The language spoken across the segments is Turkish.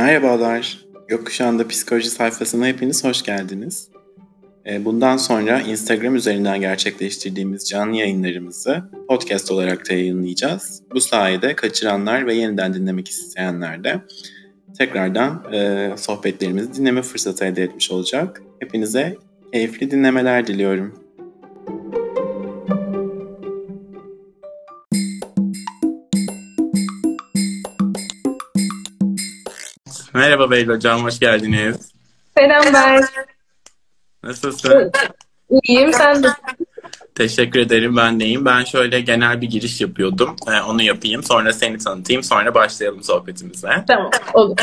Merhabalar. Gökkuşağı'nda psikoloji sayfasına hepiniz hoş geldiniz. Ee, bundan sonra Instagram üzerinden gerçekleştirdiğimiz canlı yayınlarımızı podcast olarak da yayınlayacağız. Bu sayede kaçıranlar ve yeniden dinlemek isteyenler de tekrardan e, sohbetlerimizi dinleme fırsatı elde etmiş olacak. Hepinize keyifli dinlemeler diliyorum. Merhaba Beylo Hocam, hoş geldiniz. Selam ben. Nasılsın? İyiyim, sen de. Teşekkür ederim, ben deyim. Ben şöyle genel bir giriş yapıyordum. Ee, onu yapayım, sonra seni tanıtayım, sonra başlayalım sohbetimize. Tamam, olur.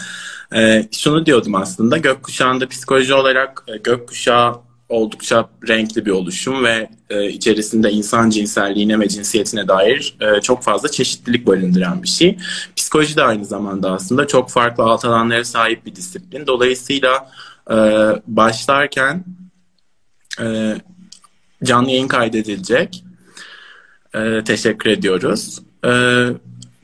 ee, şunu diyordum aslında, gökkuşağında psikoloji olarak e, gökkuşağı oldukça renkli bir oluşum ve e, içerisinde insan cinselliğine ve cinsiyetine dair e, çok fazla çeşitlilik barındıran bir şey. Psikoloji de aynı zamanda aslında çok farklı alt alanlara sahip bir disiplin. Dolayısıyla e, başlarken e, canlı yayın kaydedilecek. E, teşekkür ediyoruz. E,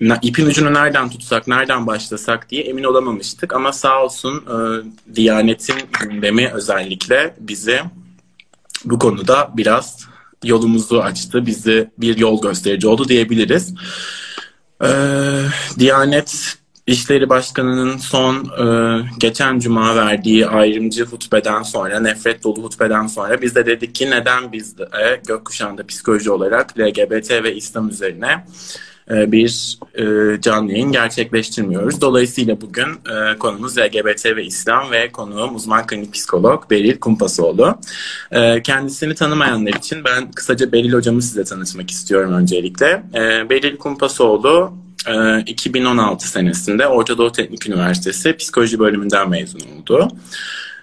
ipin ucunu nereden tutsak, nereden başlasak diye emin olamamıştık. Ama sağ olsun e, Diyanet'in gündemi özellikle bizi bu konuda biraz yolumuzu açtı. Bizi bir yol gösterici oldu diyebiliriz. E, Diyanet İşleri Başkanı'nın son e, geçen cuma verdiği ayrımcı hutbeden sonra, nefret dolu hutbeden sonra biz de dedik ki neden biz de gökkuşağında psikoloji olarak LGBT ve İslam üzerine e, bir e, canlı yayın gerçekleştirmiyoruz. Dolayısıyla bugün e, konumuz LGBT ve İslam ve konuğum uzman klinik psikolog Beril Kumpasoğlu. Kendisini tanımayanlar için ben kısaca Beril hocamı size tanıtmak istiyorum öncelikle. Beril Kumpasoğlu 2016 senesinde Orta Doğu Teknik Üniversitesi Psikoloji bölümünden mezun oldu.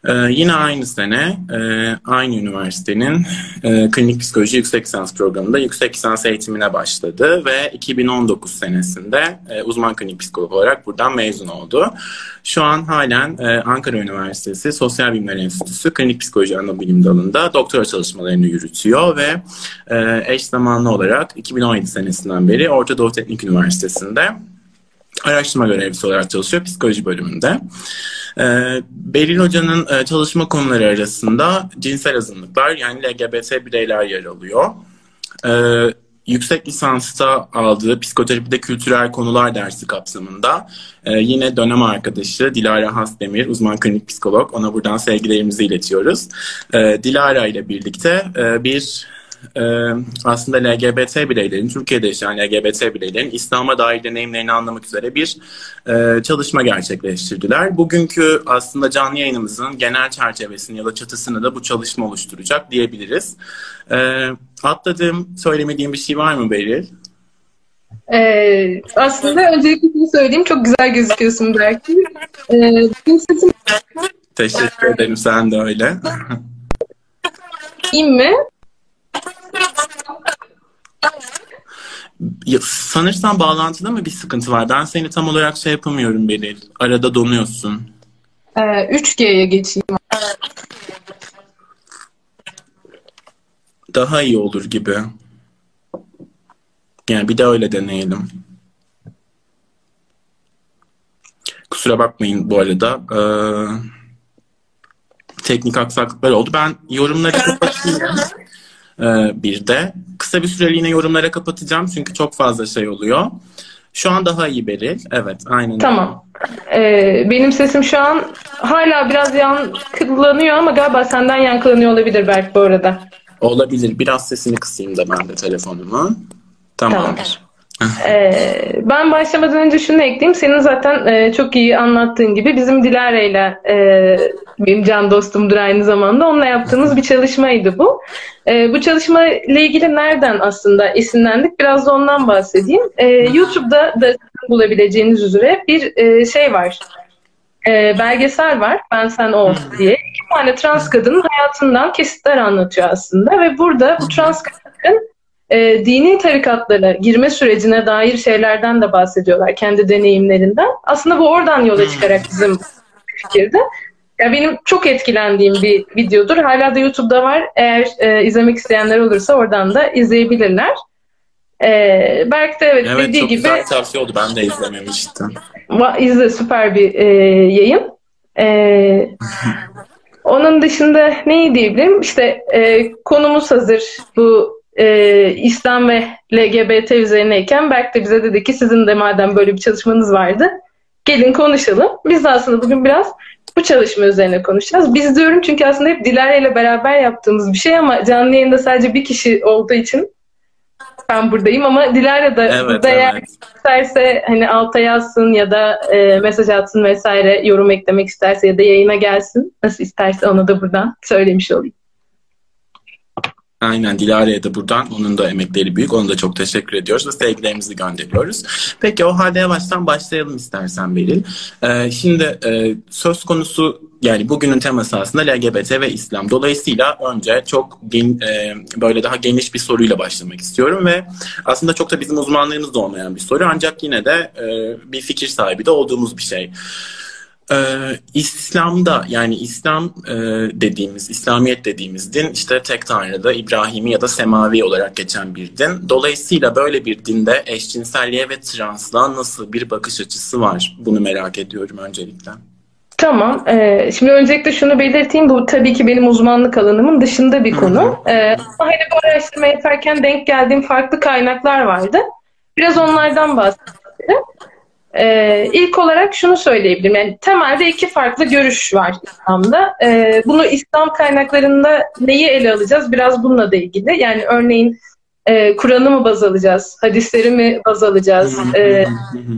Ee, yine aynı sene e, aynı üniversitenin e, klinik psikoloji yüksek lisans programında yüksek lisans eğitimine başladı ve 2019 senesinde e, uzman klinik psikolog olarak buradan mezun oldu. Şu an halen Ankara Üniversitesi Sosyal Bilimler Enstitüsü klinik psikoloji anabilim dalında doktora çalışmalarını yürütüyor ve eş zamanlı olarak 2017 senesinden beri Orta Doğu Teknik Üniversitesi'nde araştırma görevlisi olarak çalışıyor psikoloji bölümünde. E, Beril Hoca'nın e, çalışma konuları arasında cinsel azınlıklar yani LGBT bireyler yer alıyor. E, yüksek lisansta aldığı psikoterapide kültürel konular dersi kapsamında e, yine dönem arkadaşı Dilara Hasdemir, uzman klinik psikolog. Ona buradan sevgilerimizi iletiyoruz. E, Dilara ile birlikte e, bir e, aslında LGBT bireylerin, Türkiye'de yaşayan LGBT bireylerin İslam'a dair deneyimlerini anlamak üzere bir e, çalışma gerçekleştirdiler. Bugünkü aslında canlı yayınımızın genel çerçevesini ya da çatısını da bu çalışma oluşturacak diyebiliriz. E, atladığım, söylemediğim bir şey var mı Beril? Ee, aslında öncelikle şunu söyleyeyim. Çok güzel gözüküyorsun belki. Ee, sesim... Teşekkür ederim. Sen de öyle. İyi mi? Ya, sanırsam bağlantıda mı bir sıkıntı var? Ben seni tam olarak şey yapamıyorum Beril. Arada donuyorsun. Ee, 3G'ye geçeyim. Daha iyi olur gibi. Yani bir de öyle deneyelim. Kusura bakmayın bu arada. Ee, teknik aksaklıklar oldu. Ben yorumları kapatayım. Ee, bir de. Kısa bir süreliğine yorumlara kapatacağım çünkü çok fazla şey oluyor. Şu an daha iyi Beril. Evet, aynen. Tamam. Ee, benim sesim şu an hala biraz yankılanıyor ama galiba senden yankılanıyor olabilir belki bu arada. Olabilir. Biraz sesini kısayım da ben de telefonumu. Tamamdır. Tamam. Ee, ben başlamadan önce şunu ekleyeyim. Senin zaten e, çok iyi anlattığın gibi bizim Dilara ile e, benim can dostumdur aynı zamanda. Onunla yaptığımız bir çalışmaydı bu. E, bu çalışma ile ilgili nereden aslında esinlendik? Biraz da ondan bahsedeyim. YouTube'da da bulabileceğiniz üzere bir şey var. Belgesel var. Ben Sen O diye. İki tane trans kadının hayatından kesitler anlatıyor aslında. Ve burada bu trans kadın e, dini tarikatlara girme sürecine dair şeylerden de bahsediyorlar kendi deneyimlerinden. Aslında bu oradan yola çıkarak bizim fikirde. Ya benim çok etkilendiğim bir videodur. Hala da YouTube'da var. Eğer e, izlemek isteyenler olursa oradan da izleyebilirler. E, belki de evet, evet dediği çok gibi. güzel tavsiye oldu. Ben de izlememiştim. izle süper bir e, yayın. E, onun dışında neyi diyebilirim? İşte e, konumuz hazır. Bu e, İslam ve LGBT üzerineyken Berk de bize dedi ki sizin de madem böyle bir çalışmanız vardı gelin konuşalım. Biz de aslında bugün biraz bu çalışma üzerine konuşacağız. Biz diyorum çünkü aslında hep Dilara ile beraber yaptığımız bir şey ama canlı yayında sadece bir kişi olduğu için ben buradayım ama Dilara da evet, burada eğer evet. isterse hani alta yazsın ya da e, mesaj atsın vesaire yorum eklemek isterse ya da yayına gelsin. Nasıl isterse onu da buradan söylemiş olayım. Aynen Dilara'ya da buradan onun da emekleri büyük. Ona da çok teşekkür ediyoruz ve sevgilerimizi gönderiyoruz. Peki o halde yavaştan başlayalım istersen Beril. Ee, şimdi e, söz konusu yani bugünün teması aslında LGBT ve İslam. Dolayısıyla önce çok gen, e, böyle daha geniş bir soruyla başlamak istiyorum ve aslında çok da bizim uzmanlığımız da olmayan bir soru ancak yine de e, bir fikir sahibi de olduğumuz bir şey. Ee, İslam'da yani İslam e, dediğimiz, İslamiyet dediğimiz din işte tek tanrıda İbrahimi ya da semavi olarak geçen bir din. Dolayısıyla böyle bir dinde eşcinselliğe ve translığa nasıl bir bakış açısı var? Bunu merak ediyorum öncelikle. Tamam. Ee, şimdi öncelikle şunu belirteyim. Bu tabii ki benim uzmanlık alanımın dışında bir konu. Ee, ama hani bu araştırma yaparken denk geldiğim farklı kaynaklar vardı. Biraz onlardan bahsedeyim. Ee, ilk olarak şunu söyleyebilirim. Yani temelde iki farklı görüş var İslam'da. Ee, bunu İslam kaynaklarında neyi ele alacağız? Biraz bununla da ilgili. Yani örneğin e, Kur'an'ı mı baz alacağız? Hadisleri mi baz alacağız? E,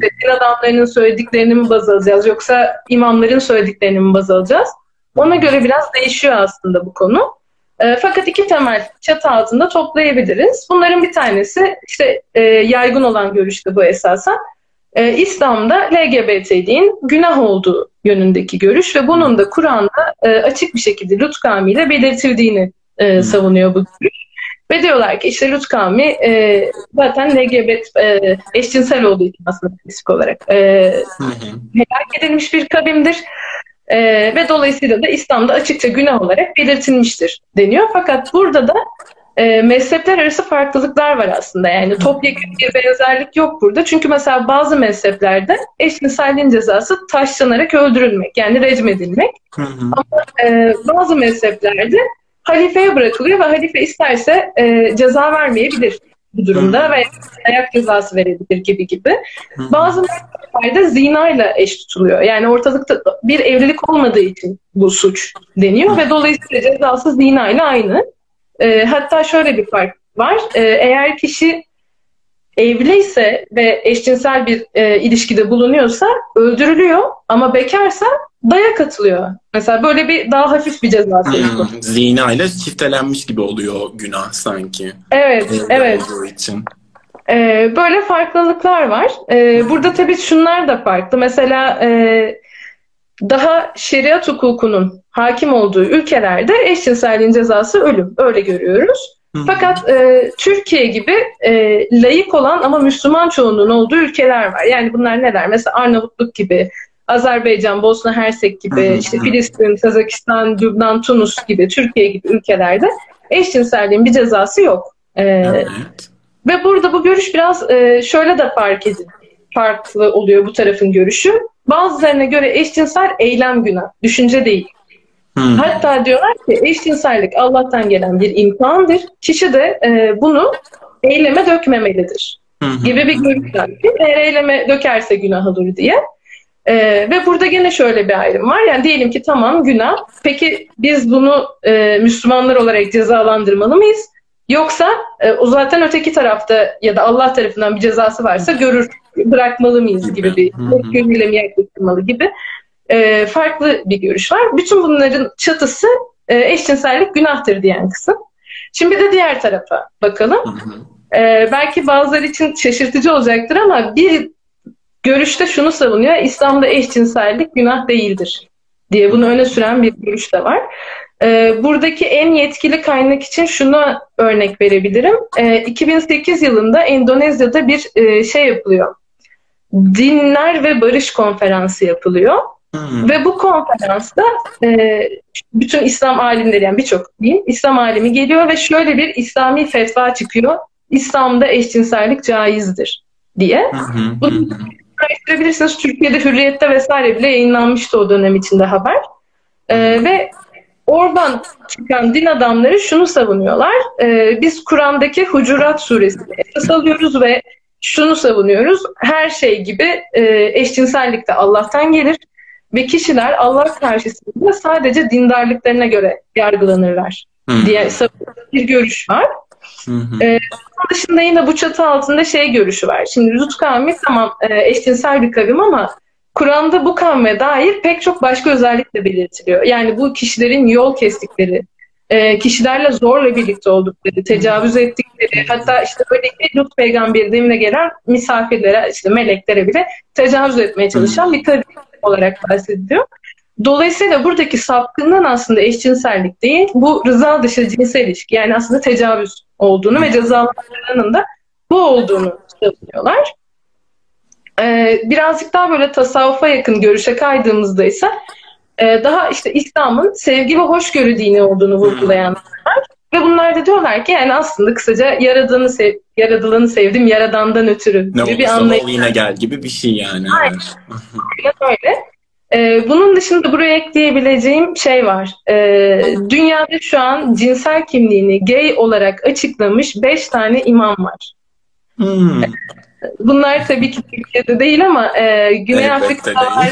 din adamlarının söylediklerini mi baz alacağız? Yoksa imamların söylediklerini mi baz alacağız? Ona göre biraz değişiyor aslında bu konu. E, fakat iki temel çatı altında toplayabiliriz. Bunların bir tanesi işte e, yaygın olan görüşte bu esasen e, İslam'da LGBT'liğin günah olduğu yönündeki görüş ve bunun da Kur'an'da e, açık bir şekilde Lut kavmiyle belirtildiğini e, savunuyor bu görüş. Ve diyorlar ki işte Lut kavmi e, zaten LGBT e, eşcinsel olduğu için aslında spesifik olarak e, helak edilmiş bir kavimdir. E, ve dolayısıyla da İslam'da açıkça günah olarak belirtilmiştir deniyor. Fakat burada da e, mezhepler arası farklılıklar var aslında. Yani topyekun bir benzerlik yok burada. Çünkü mesela bazı mezheplerde eşcinselliğin cezası taşlanarak öldürülmek yani recm edilmek. Ama e, bazı mezheplerde halifeye bırakılıyor ve halife isterse e, ceza vermeyebilir bu durumda ve ayak cezası verebilir gibi gibi. Bazı mezheplerde zinayla eş tutuluyor. Yani ortalıkta bir evlilik olmadığı için bu suç deniyor ve dolayısıyla cezası zinayla aynı. E, hatta şöyle bir fark var. E, eğer kişi evliyse ve eşcinsel bir e, ilişkide bulunuyorsa öldürülüyor ama bekarsa dayak atılıyor. Mesela böyle bir daha hafif bir ceza hmm, Zina ile çiftelenmiş gibi oluyor günah sanki. Evet, Öyle evet. için. Ee, böyle farklılıklar var. Ee, burada tabii şunlar da farklı. Mesela e, daha şeriat hukukunun hakim olduğu ülkelerde eşcinselliğin cezası ölüm. Öyle görüyoruz. Fakat e, Türkiye gibi e, layık olan ama Müslüman çoğunluğun olduğu ülkeler var. Yani bunlar neler? Mesela Arnavutluk gibi, Azerbaycan, Bosna Hersek gibi, işte Filistin, Kazakistan, Lübnan, Tunus gibi, Türkiye gibi ülkelerde eşcinselliğin bir cezası yok. E, evet. Ve burada bu görüş biraz e, şöyle de fark edin, farklı oluyor bu tarafın görüşü. Bazılarına göre eşcinsel eylem günah, düşünce değil. Hmm. Hatta diyorlar ki eşcinsellik Allah'tan gelen bir imtihandır. Kişi de e, bunu eyleme dökmemelidir. Hmm. Gibi bir görüş var. Eğer eyleme dökerse günah olur diye. E, ve burada gene şöyle bir ayrım var. Yani diyelim ki tamam günah. Peki biz bunu e, Müslümanlar olarak cezalandırmalı mıyız? Yoksa e, o zaten öteki tarafta ya da Allah tarafından bir cezası varsa görür bırakmalı mıyız gibi bir gönülle mi yaklaştırmalı gibi e, farklı bir görüş var. Bütün bunların çatısı e, eşcinsellik günahtır diyen kısım. Şimdi de diğer tarafa bakalım. E, belki bazıları için şaşırtıcı olacaktır ama bir görüşte şunu savunuyor. İslam'da eşcinsellik günah değildir diye bunu öne süren bir görüş de var. E, buradaki en yetkili kaynak için şunu örnek verebilirim. E, 2008 yılında Endonezya'da bir e, şey yapılıyor. Dinler ve Barış Konferansı yapılıyor. Hmm. Ve bu konferansta e, bütün İslam alimleri yani birçok diyeyim İslam alimi geliyor ve şöyle bir İslami fetva çıkıyor. İslam'da eşcinsellik caizdir diye. Hmm. Bunun araştırabilirsiniz. Türkiye'de Hürriyet'te vesaire bile yayınlanmıştı o dönem içinde haber. Ee, ve oradan çıkan din adamları şunu savunuyorlar. Ee, biz Kur'an'daki Hucurat suresini esas alıyoruz ve şunu savunuyoruz. Her şey gibi e, eşcinsellik de Allah'tan gelir ve kişiler Allah karşısında sadece dindarlıklarına göre yargılanırlar Hı. diye bir görüş var. Hı hı. Ee, Bunun dışında yine bu çatı altında şey görüşü var. Şimdi Lut kavmi tamam e, eşcinsel bir kavim ama Kur'an'da bu kavme dair pek çok başka özellik de belirtiliyor. Yani bu kişilerin yol kestikleri, e, kişilerle zorla birlikte oldukları, tecavüz ettikleri, hatta işte böyle ki Lut peygamberin evine gelen misafirlere, işte meleklere bile tecavüz etmeye çalışan bir kavim olarak bahsediliyor. Dolayısıyla buradaki sapkınlığın aslında eşcinsellik değil, bu rıza dışı cinsel ilişki yani aslında tecavüz olduğunu ve cezalandırmanın da bu olduğunu savunuyorlar. Ee, birazcık daha böyle tasavvufa yakın görüşe kaydığımızda ise e, daha işte İslam'ın sevgi ve hoşgörü dini olduğunu vurgulayanlar. Ve bunlar da diyorlar ki yani aslında kısaca yaradanı sev, yaradılanı sevdim yaradandan ötürü Ne gibi bir olursa anlayış. ol yine gel gibi bir şey yani. Aynen. Evet. Öyle. Ee, bunun dışında buraya ekleyebileceğim şey var. Ee, dünyada şu an cinsel kimliğini gay olarak açıklamış 5 tane imam var. Hmm. Bunlar tabii ki Türkiye'de değil ama e, Güney Elbette Afrika'da var.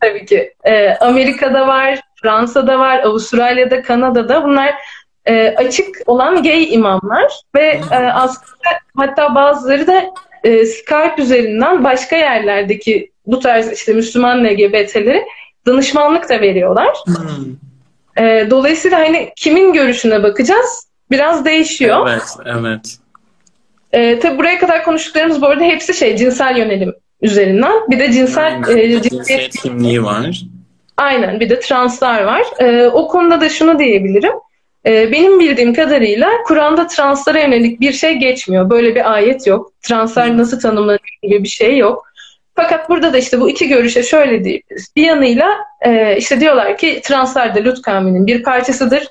Tabii ki. E, Amerika'da var, Fransa'da var, Avustralya'da, Kanada'da. Bunlar e, açık olan gay imamlar ve e, aslında hatta bazıları da e, Skype üzerinden başka yerlerdeki bu tarz işte Müslüman LGBT'leri danışmanlık da veriyorlar. Hmm. E, dolayısıyla hani kimin görüşüne bakacağız biraz değişiyor. Evet, evet. E, tabii buraya kadar konuştuklarımız bu arada hepsi şey cinsel yönelim üzerinden. Bir de cinsel Aynen. e, cinsiyet kimliği var. Aynen bir de translar var. Ee, o konuda da şunu diyebilirim. Ee, benim bildiğim kadarıyla Kur'an'da translara yönelik bir şey geçmiyor. Böyle bir ayet yok. Translar nasıl tanımlanıyor gibi bir şey yok. Fakat burada da işte bu iki görüşe şöyle diyebiliriz. Bir yanıyla e, işte diyorlar ki translar da Lut kavminin bir parçasıdır.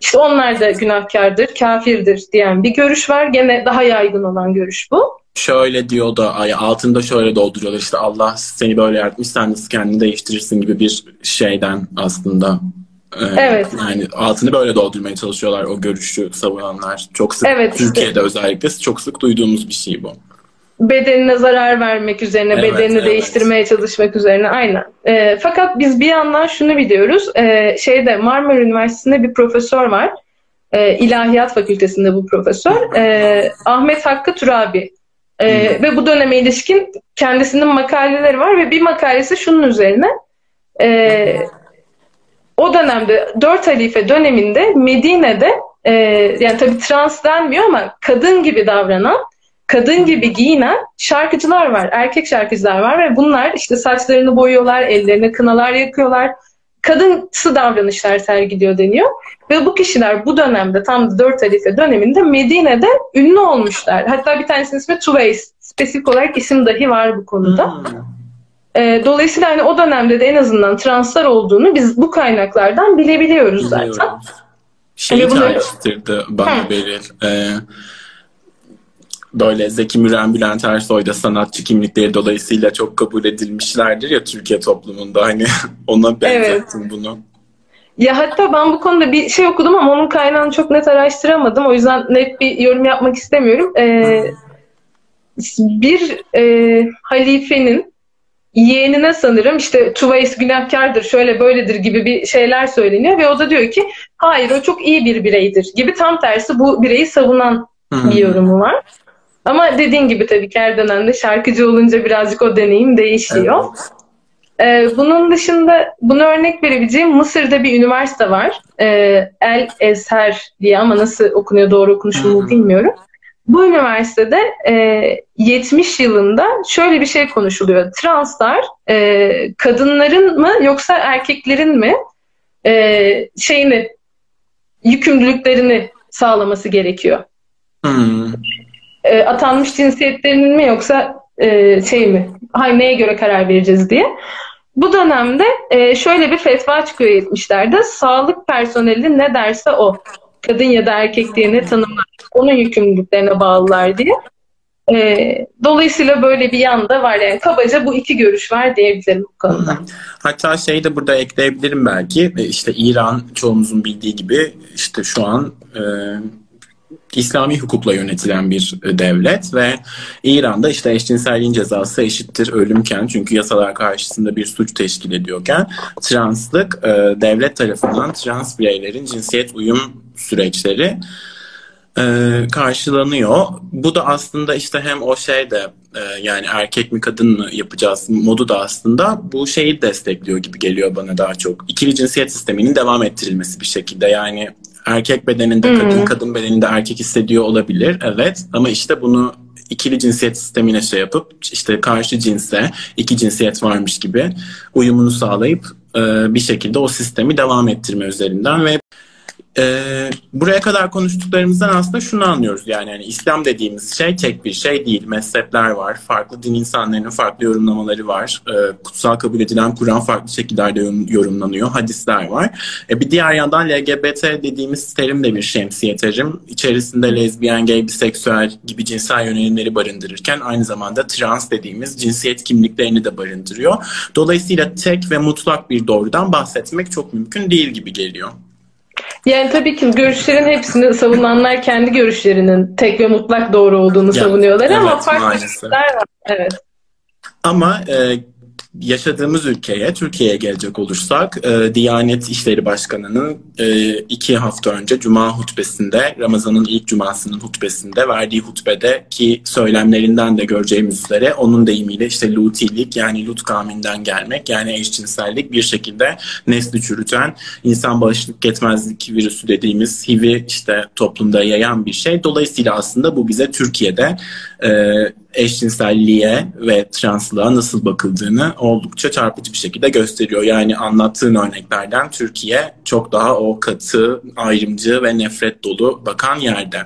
İşte onlar da günahkardır, kafirdir diyen bir görüş var. Gene daha yaygın olan görüş bu. Şöyle diyor da altında şöyle dolduruyorlar işte Allah seni böyle yaratmış sen nasıl kendini değiştirirsin gibi bir şeyden aslında. Ee, Evet. Yani altını böyle doldurmaya çalışıyorlar o görüşü savunanlar. Çok sık Evet, işte. Türkiye'de özellikle çok sık duyduğumuz bir şey bu. bedenine zarar vermek üzerine, Evet, bedenini evet. değiştirmeye çalışmak üzerine aynen. Ee, fakat biz bir yandan şunu biliyoruz. Ee, şeyde Marmara Üniversitesi'nde bir profesör var. Ee, İlahiyat Fakültesinde bu profesör. Ee, Ahmet Hakkı Turabi. Ee, ve bu döneme ilişkin kendisinin makaleleri var ve bir makalesi şunun üzerine. Ee, o dönemde dört halife döneminde Medine'de e, yani tabii trans denmiyor ama kadın gibi davranan kadın gibi giyinen şarkıcılar var. Erkek şarkıcılar var ve bunlar işte saçlarını boyuyorlar, ellerine kınalar yakıyorlar. Kadınsı davranışlar sergiliyor deniyor. Ve bu kişiler bu dönemde tam 4 Halife döneminde Medine'de ünlü olmuşlar. Hatta bir tanesinin ismi Tuveys. Spesifik olarak isim dahi var bu konuda. Hmm. Ee, dolayısıyla hani o dönemde de en azından translar olduğunu biz bu kaynaklardan bilebiliyoruz zaten. Biliyoruz. Şeyi Hani bunu- çağrıştırdı bana Hı. Beril. Ee, böyle Zeki Müren, Bülent Ersoy da sanatçı kimlikleri dolayısıyla çok kabul edilmişlerdir ya Türkiye toplumunda. Hani ona benzettim bunu. Ya hatta ben bu konuda bir şey okudum ama onun kaynağını çok net araştıramadım. O yüzden net bir yorum yapmak istemiyorum. Ee, bir e, halifenin yeğenine sanırım işte Tuvays günahkardır, şöyle böyledir gibi bir şeyler söyleniyor ve o da diyor ki hayır o çok iyi bir bireydir gibi tam tersi bu bireyi savunan bir yorumu var. Ama dediğin gibi tabii ki her dönemde şarkıcı olunca birazcık o deneyim değişiyor. Ee, bunun dışında bunu örnek verebileceğim Mısır'da bir üniversite var. Ee, El Ezher diye ama nasıl okunuyor doğru okunuşu mu Hı hı. bilmiyorum. Bu üniversitede e, 70 yılında şöyle bir şey konuşuluyor. Translar e, kadınların mı yoksa erkeklerin mi e, şeyini yükümlülüklerini sağlaması gerekiyor. Hmm. E, atanmış cinsiyetlerinin mi yoksa e, şey mi? Hay neye göre karar vereceğiz diye. Bu dönemde e, şöyle bir fetva çıkıyor 70'lerde. Sağlık personeli ne derse o. Kadın ya da erkek diye ne tanımlar. Onun yükümlülüklerine bağlılar diye. E, dolayısıyla böyle bir yanda var yani kabaca bu iki görüş var diyebilirim bu konuda. Hatta şey de burada ekleyebilirim belki işte İran çoğumuzun bildiği gibi işte şu an e, İslami hukukla yönetilen bir devlet ve İran'da işte eşcinselliğin cezası eşittir ölümken çünkü yasalar karşısında bir suç teşkil ediyorken translık e, devlet tarafından trans bireylerin cinsiyet uyum süreçleri e, karşılanıyor. Bu da aslında işte hem o şey de yani erkek mi kadın mı yapacağız modu da aslında bu şeyi destekliyor gibi geliyor bana daha çok. İkili cinsiyet sisteminin devam ettirilmesi bir şekilde yani erkek bedeninde hmm. kadın, kadın bedeninde erkek hissediyor olabilir. Evet ama işte bunu ikili cinsiyet sistemine şey yapıp işte karşı cinse iki cinsiyet varmış gibi uyumunu sağlayıp bir şekilde o sistemi devam ettirme üzerinden ve e, buraya kadar konuştuklarımızdan aslında şunu anlıyoruz yani, yani İslam dediğimiz şey tek bir şey değil. Mezhepler var, farklı din insanlarının farklı yorumlamaları var. E, kutsal kabul edilen Kur'an farklı şekillerde yorumlanıyor, hadisler var. E, bir diğer yandan LGBT dediğimiz terim de bir şemsiye terim. İçerisinde lezbiyen, gay, biseksüel gibi cinsel yönelimleri barındırırken aynı zamanda trans dediğimiz cinsiyet kimliklerini de barındırıyor. Dolayısıyla tek ve mutlak bir doğrudan bahsetmek çok mümkün değil gibi geliyor. Yani tabii ki görüşlerin hepsini savunanlar kendi görüşlerinin tek ve mutlak doğru olduğunu ya, savunuyorlar evet, ama farklı görüşler var. Evet. Ama e, yaşadığımız ülkeye, Türkiye'ye gelecek olursak, e, Diyanet İşleri Başkanı'nın e, iki hafta önce Cuma hutbesinde, Ramazan'ın ilk Cuması'nın hutbesinde verdiği hutbede ki söylemlerinden de göreceğimiz üzere onun deyimiyle işte lutilik yani lut kavminden gelmek yani eşcinsellik bir şekilde nesli çürüten insan bağışıklık yetmezlik virüsü dediğimiz HIV'i işte toplumda yayan bir şey. Dolayısıyla aslında bu bize Türkiye'de e, eşcinselliğe ve translığa nasıl bakıldığını oldukça çarpıcı bir şekilde gösteriyor. Yani anlattığın örneklerden Türkiye çok daha o katı, ayrımcı ve nefret dolu bakan yerde.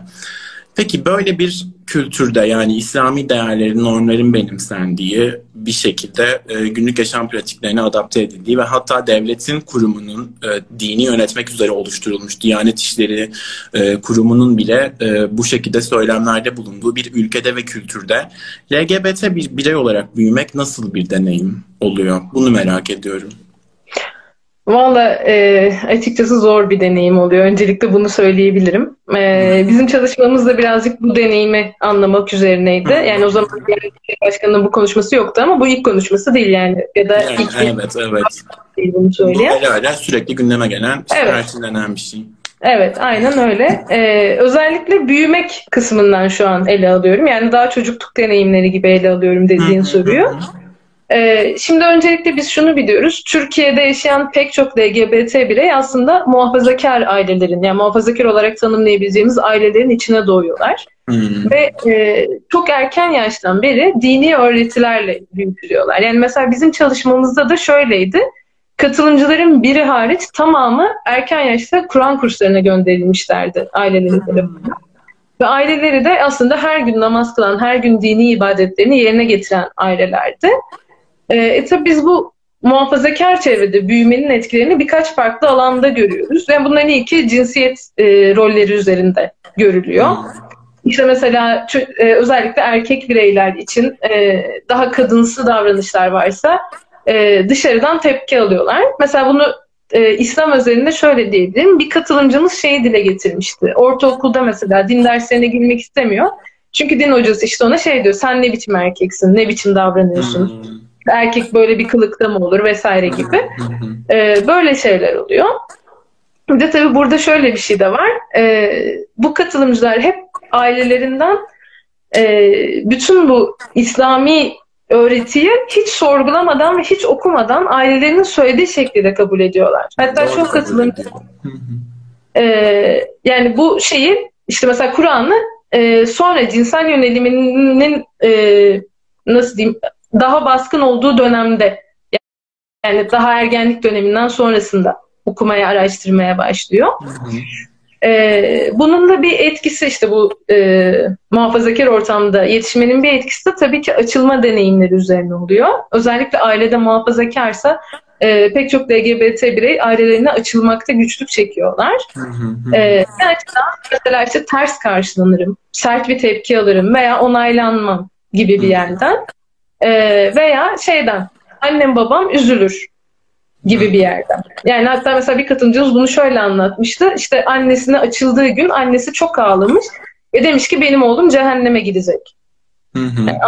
Peki böyle bir kültürde yani İslami değerlerin, normların benimsendiği bir şekilde e, günlük yaşam pratiklerine adapte edildiği ve hatta devletin kurumunun e, dini yönetmek üzere oluşturulmuş Diyanet İşleri e, kurumunun bile e, bu şekilde söylemlerde bulunduğu bir ülkede ve kültürde LGBT bir birey olarak büyümek nasıl bir deneyim oluyor? Bunu merak ediyorum. Valla e, açıkçası zor bir deneyim oluyor. Öncelikle bunu söyleyebilirim. E, bizim çalışmamız da birazcık bu deneyimi anlamak üzerineydi. Yani o zaman yani başkanının bu konuşması yoktu ama bu ilk konuşması değil yani. Ya da yani, ilk evet, evet. Değil bunu söyleyen. Bu hala sürekli gündeme gelen, evet. bir şey. Evet, aynen öyle. Ee, özellikle büyümek kısmından şu an ele alıyorum. Yani daha çocukluk deneyimleri gibi ele alıyorum dediğin soruyu. Ee, şimdi öncelikle biz şunu biliyoruz. Türkiye'de yaşayan pek çok LGBT birey aslında muhafazakar ailelerin, yani muhafazakar olarak tanımlayabileceğimiz ailelerin içine doğuyorlar. Hmm. Ve e, çok erken yaştan beri dini öğretilerle büyütülüyorlar. Yani mesela bizim çalışmamızda da şöyleydi. Katılımcıların biri hariç tamamı erken yaşta Kur'an kurslarına gönderilmişlerdi ailelerin tarafından. Ve aileleri de aslında her gün namaz kılan, her gün dini ibadetlerini yerine getiren ailelerdi. E, e tabii biz bu muhafazakar çevrede büyümenin etkilerini birkaç farklı alanda görüyoruz. Yani bunların ilki cinsiyet e, rolleri üzerinde görülüyor. İşte mesela e, özellikle erkek bireyler için e, daha kadınsı davranışlar varsa e, dışarıdan tepki alıyorlar. Mesela bunu e, İslam özelinde şöyle diyebilirim. Bir katılımcımız şeyi dile getirmişti. Ortaokulda mesela din derslerine girmek istemiyor. Çünkü din hocası işte ona şey diyor. Sen ne biçim erkeksin? Ne biçim davranıyorsun? Hmm erkek böyle bir kılıkta mı olur vesaire gibi. Ee, böyle şeyler oluyor. Bir de tabii burada şöyle bir şey de var. Ee, bu katılımcılar hep ailelerinden e, bütün bu İslami öğretiyi hiç sorgulamadan ve hiç okumadan ailelerinin söylediği şekilde kabul ediyorlar. Hatta çok katılımcı e, yani bu şeyi işte mesela Kur'an'ı e, sonra cinsel yöneliminin e, nasıl diyeyim daha baskın olduğu dönemde yani daha ergenlik döneminden sonrasında okumaya, araştırmaya başlıyor. Ee, bunun da bir etkisi işte bu e, muhafazakar ortamda yetişmenin bir etkisi de tabii ki açılma deneyimleri üzerine oluyor. Özellikle ailede muhafazakarsa e, pek çok LGBT birey ailelerine açılmakta güçlük çekiyorlar. e, gerçekten mesela işte ters karşılanırım, sert bir tepki alırım veya onaylanmam gibi bir yerden e, veya şeyden annem babam üzülür gibi bir yerden. Yani hatta mesela bir katılımcımız bunu şöyle anlatmıştı. İşte annesine açıldığı gün annesi çok ağlamış ve demiş ki benim oğlum cehenneme gidecek. Yani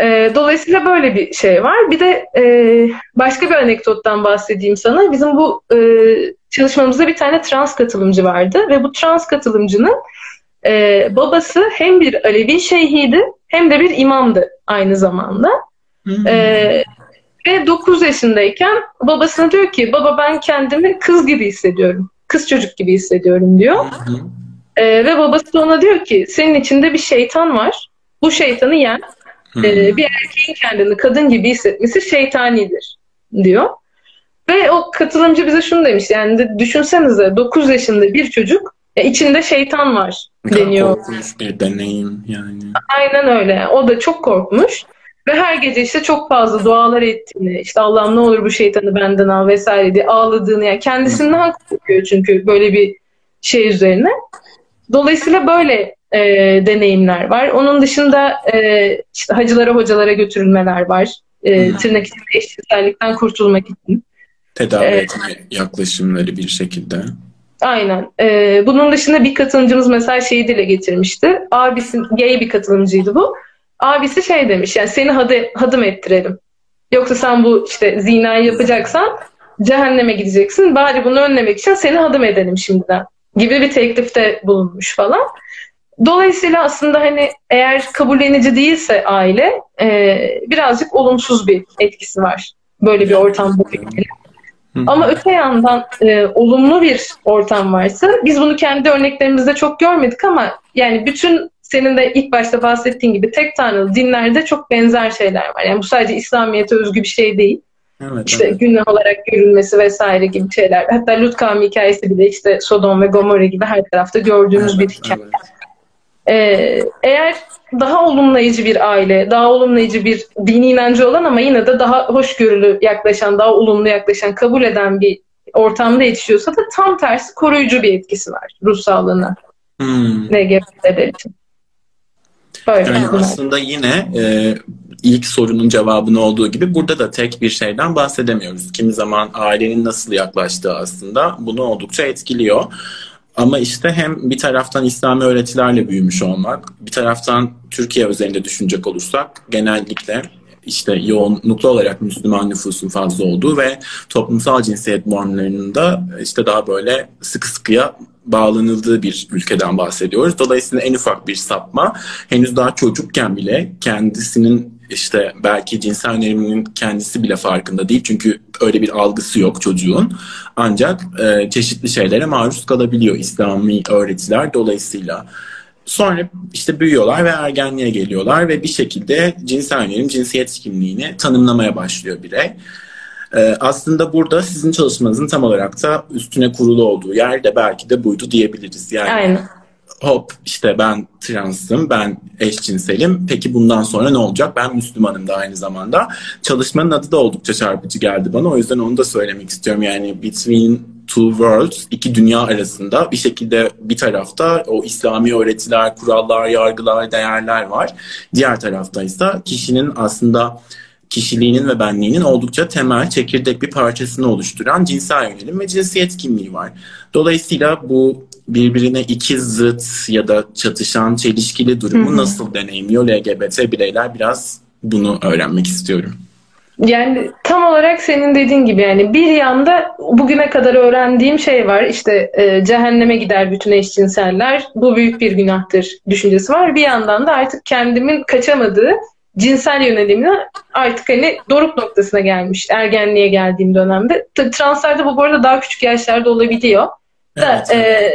e, dolayısıyla böyle bir şey var. Bir de e, başka bir anekdottan bahsedeyim sana. Bizim bu e, çalışmamızda bir tane trans katılımcı vardı ve bu trans katılımcının e, babası hem bir Alevi şeyhiydi hem de bir imamdı aynı zamanda. E, ve 9 yaşındayken babasına diyor ki baba ben kendimi kız gibi hissediyorum. Kız çocuk gibi hissediyorum diyor. E, ve babası ona diyor ki senin içinde bir şeytan var. Bu şeytanı yen. E, bir erkeğin kendini kadın gibi hissetmesi şeytanidir diyor. Ve o katılımcı bize şunu demiş yani de, düşünsenize 9 yaşında bir çocuk ya içinde şeytan var deniyor. Korkunç bir deneyim yani. Aynen öyle. O da çok korkmuş. Ve her gece işte çok fazla dualar ettiğini, işte Allah'ım ne olur bu şeytanı benden al vesaire diye ağladığını yani kendisinden korkuyor çünkü böyle bir şey üzerine. Dolayısıyla böyle e, deneyimler var. Onun dışında e, işte hacılara hocalara götürülmeler var. E, tırnak içinde eşcinsellikten kurtulmak için. Tedavi ee, etme yaklaşımları bir şekilde. Aynen. Ee, bunun dışında bir katılımcımız mesela şeyi dile getirmişti. Abisi gay bir katılımcıydı bu. Abisi şey demiş yani seni hadı, hadım ettirelim. Yoksa sen bu işte zinayı yapacaksan cehenneme gideceksin. Bari bunu önlemek için seni hadım edelim şimdiden gibi bir teklifte bulunmuş falan. Dolayısıyla aslında hani eğer kabullenici değilse aile e, birazcık olumsuz bir etkisi var. Böyle bir ortam bu Ama öte yandan e, olumlu bir ortam varsa biz bunu kendi örneklerimizde çok görmedik ama yani bütün senin de ilk başta bahsettiğin gibi tek tanrılı dinlerde çok benzer şeyler var. Yani bu sadece İslamiyet'e özgü bir şey değil. Evet, işte evet. günah olarak görülmesi vesaire gibi şeyler. Hatta Lut kavmi hikayesi bile işte Sodom ve Gomorra gibi her tarafta gördüğümüz evet, bir hikaye. Evet. Ee, eğer daha olumlayıcı bir aile, daha olumlayıcı bir dini inancı olan ama yine de daha hoşgörülü yaklaşan, daha olumlu yaklaşan, kabul eden bir ortamda yetişiyorsa da tam tersi koruyucu bir etkisi var ruh sağlığına. Hmm. LGBT'ler için. Böyle yani aslında yine e, ilk sorunun cevabını olduğu gibi burada da tek bir şeyden bahsedemiyoruz. Kimi zaman ailenin nasıl yaklaştığı aslında bunu oldukça etkiliyor. Ama işte hem bir taraftan İslami öğretilerle büyümüş olmak, bir taraftan Türkiye üzerinde düşünecek olursak genellikle işte yoğunluklu olarak Müslüman nüfusun fazla olduğu ve toplumsal cinsiyet normlarının da işte daha böyle sıkı sıkıya bağlanıldığı bir ülkeden bahsediyoruz. Dolayısıyla en ufak bir sapma henüz daha çocukken bile kendisinin işte belki cinsel yöneliminin kendisi bile farkında değil. Çünkü öyle bir algısı yok çocuğun. Ancak e, çeşitli şeylere maruz kalabiliyor İslami öğretiler dolayısıyla. Sonra işte büyüyorlar ve ergenliğe geliyorlar ve bir şekilde cinsel yönelim, cinsiyet kimliğini tanımlamaya başlıyor birey. Ee, aslında burada sizin çalışmanızın tam olarak da üstüne kurulu olduğu yer de belki de buydu diyebiliriz. Yani Aynen. Hop işte ben transım, ben eşcinselim. Peki bundan sonra ne olacak? Ben Müslümanım da aynı zamanda. Çalışmanın adı da oldukça çarpıcı geldi bana. O yüzden onu da söylemek istiyorum. Yani Between Two Worlds, iki dünya arasında bir şekilde bir tarafta o İslami öğretiler, kurallar, yargılar, değerler var. Diğer tarafta ise kişinin aslında kişiliğinin ve benliğinin oldukça temel, çekirdek bir parçasını oluşturan cinsel yönelim ve cinsiyet kimliği var. Dolayısıyla bu birbirine iki zıt ya da çatışan, çelişkili durumu Hı-hı. nasıl deneyimliyor LGBT bireyler biraz bunu öğrenmek istiyorum. Yani tam olarak senin dediğin gibi yani bir yanda bugüne kadar öğrendiğim şey var işte e, cehenneme gider bütün eşcinseller bu büyük bir günahtır düşüncesi var. Bir yandan da artık kendimin kaçamadığı cinsel yönelimine artık hani doruk noktasına gelmiş ergenliğe geldiğim dönemde. Tabii translerde bu bu arada daha küçük yaşlarda olabiliyor. Evet. Da, e,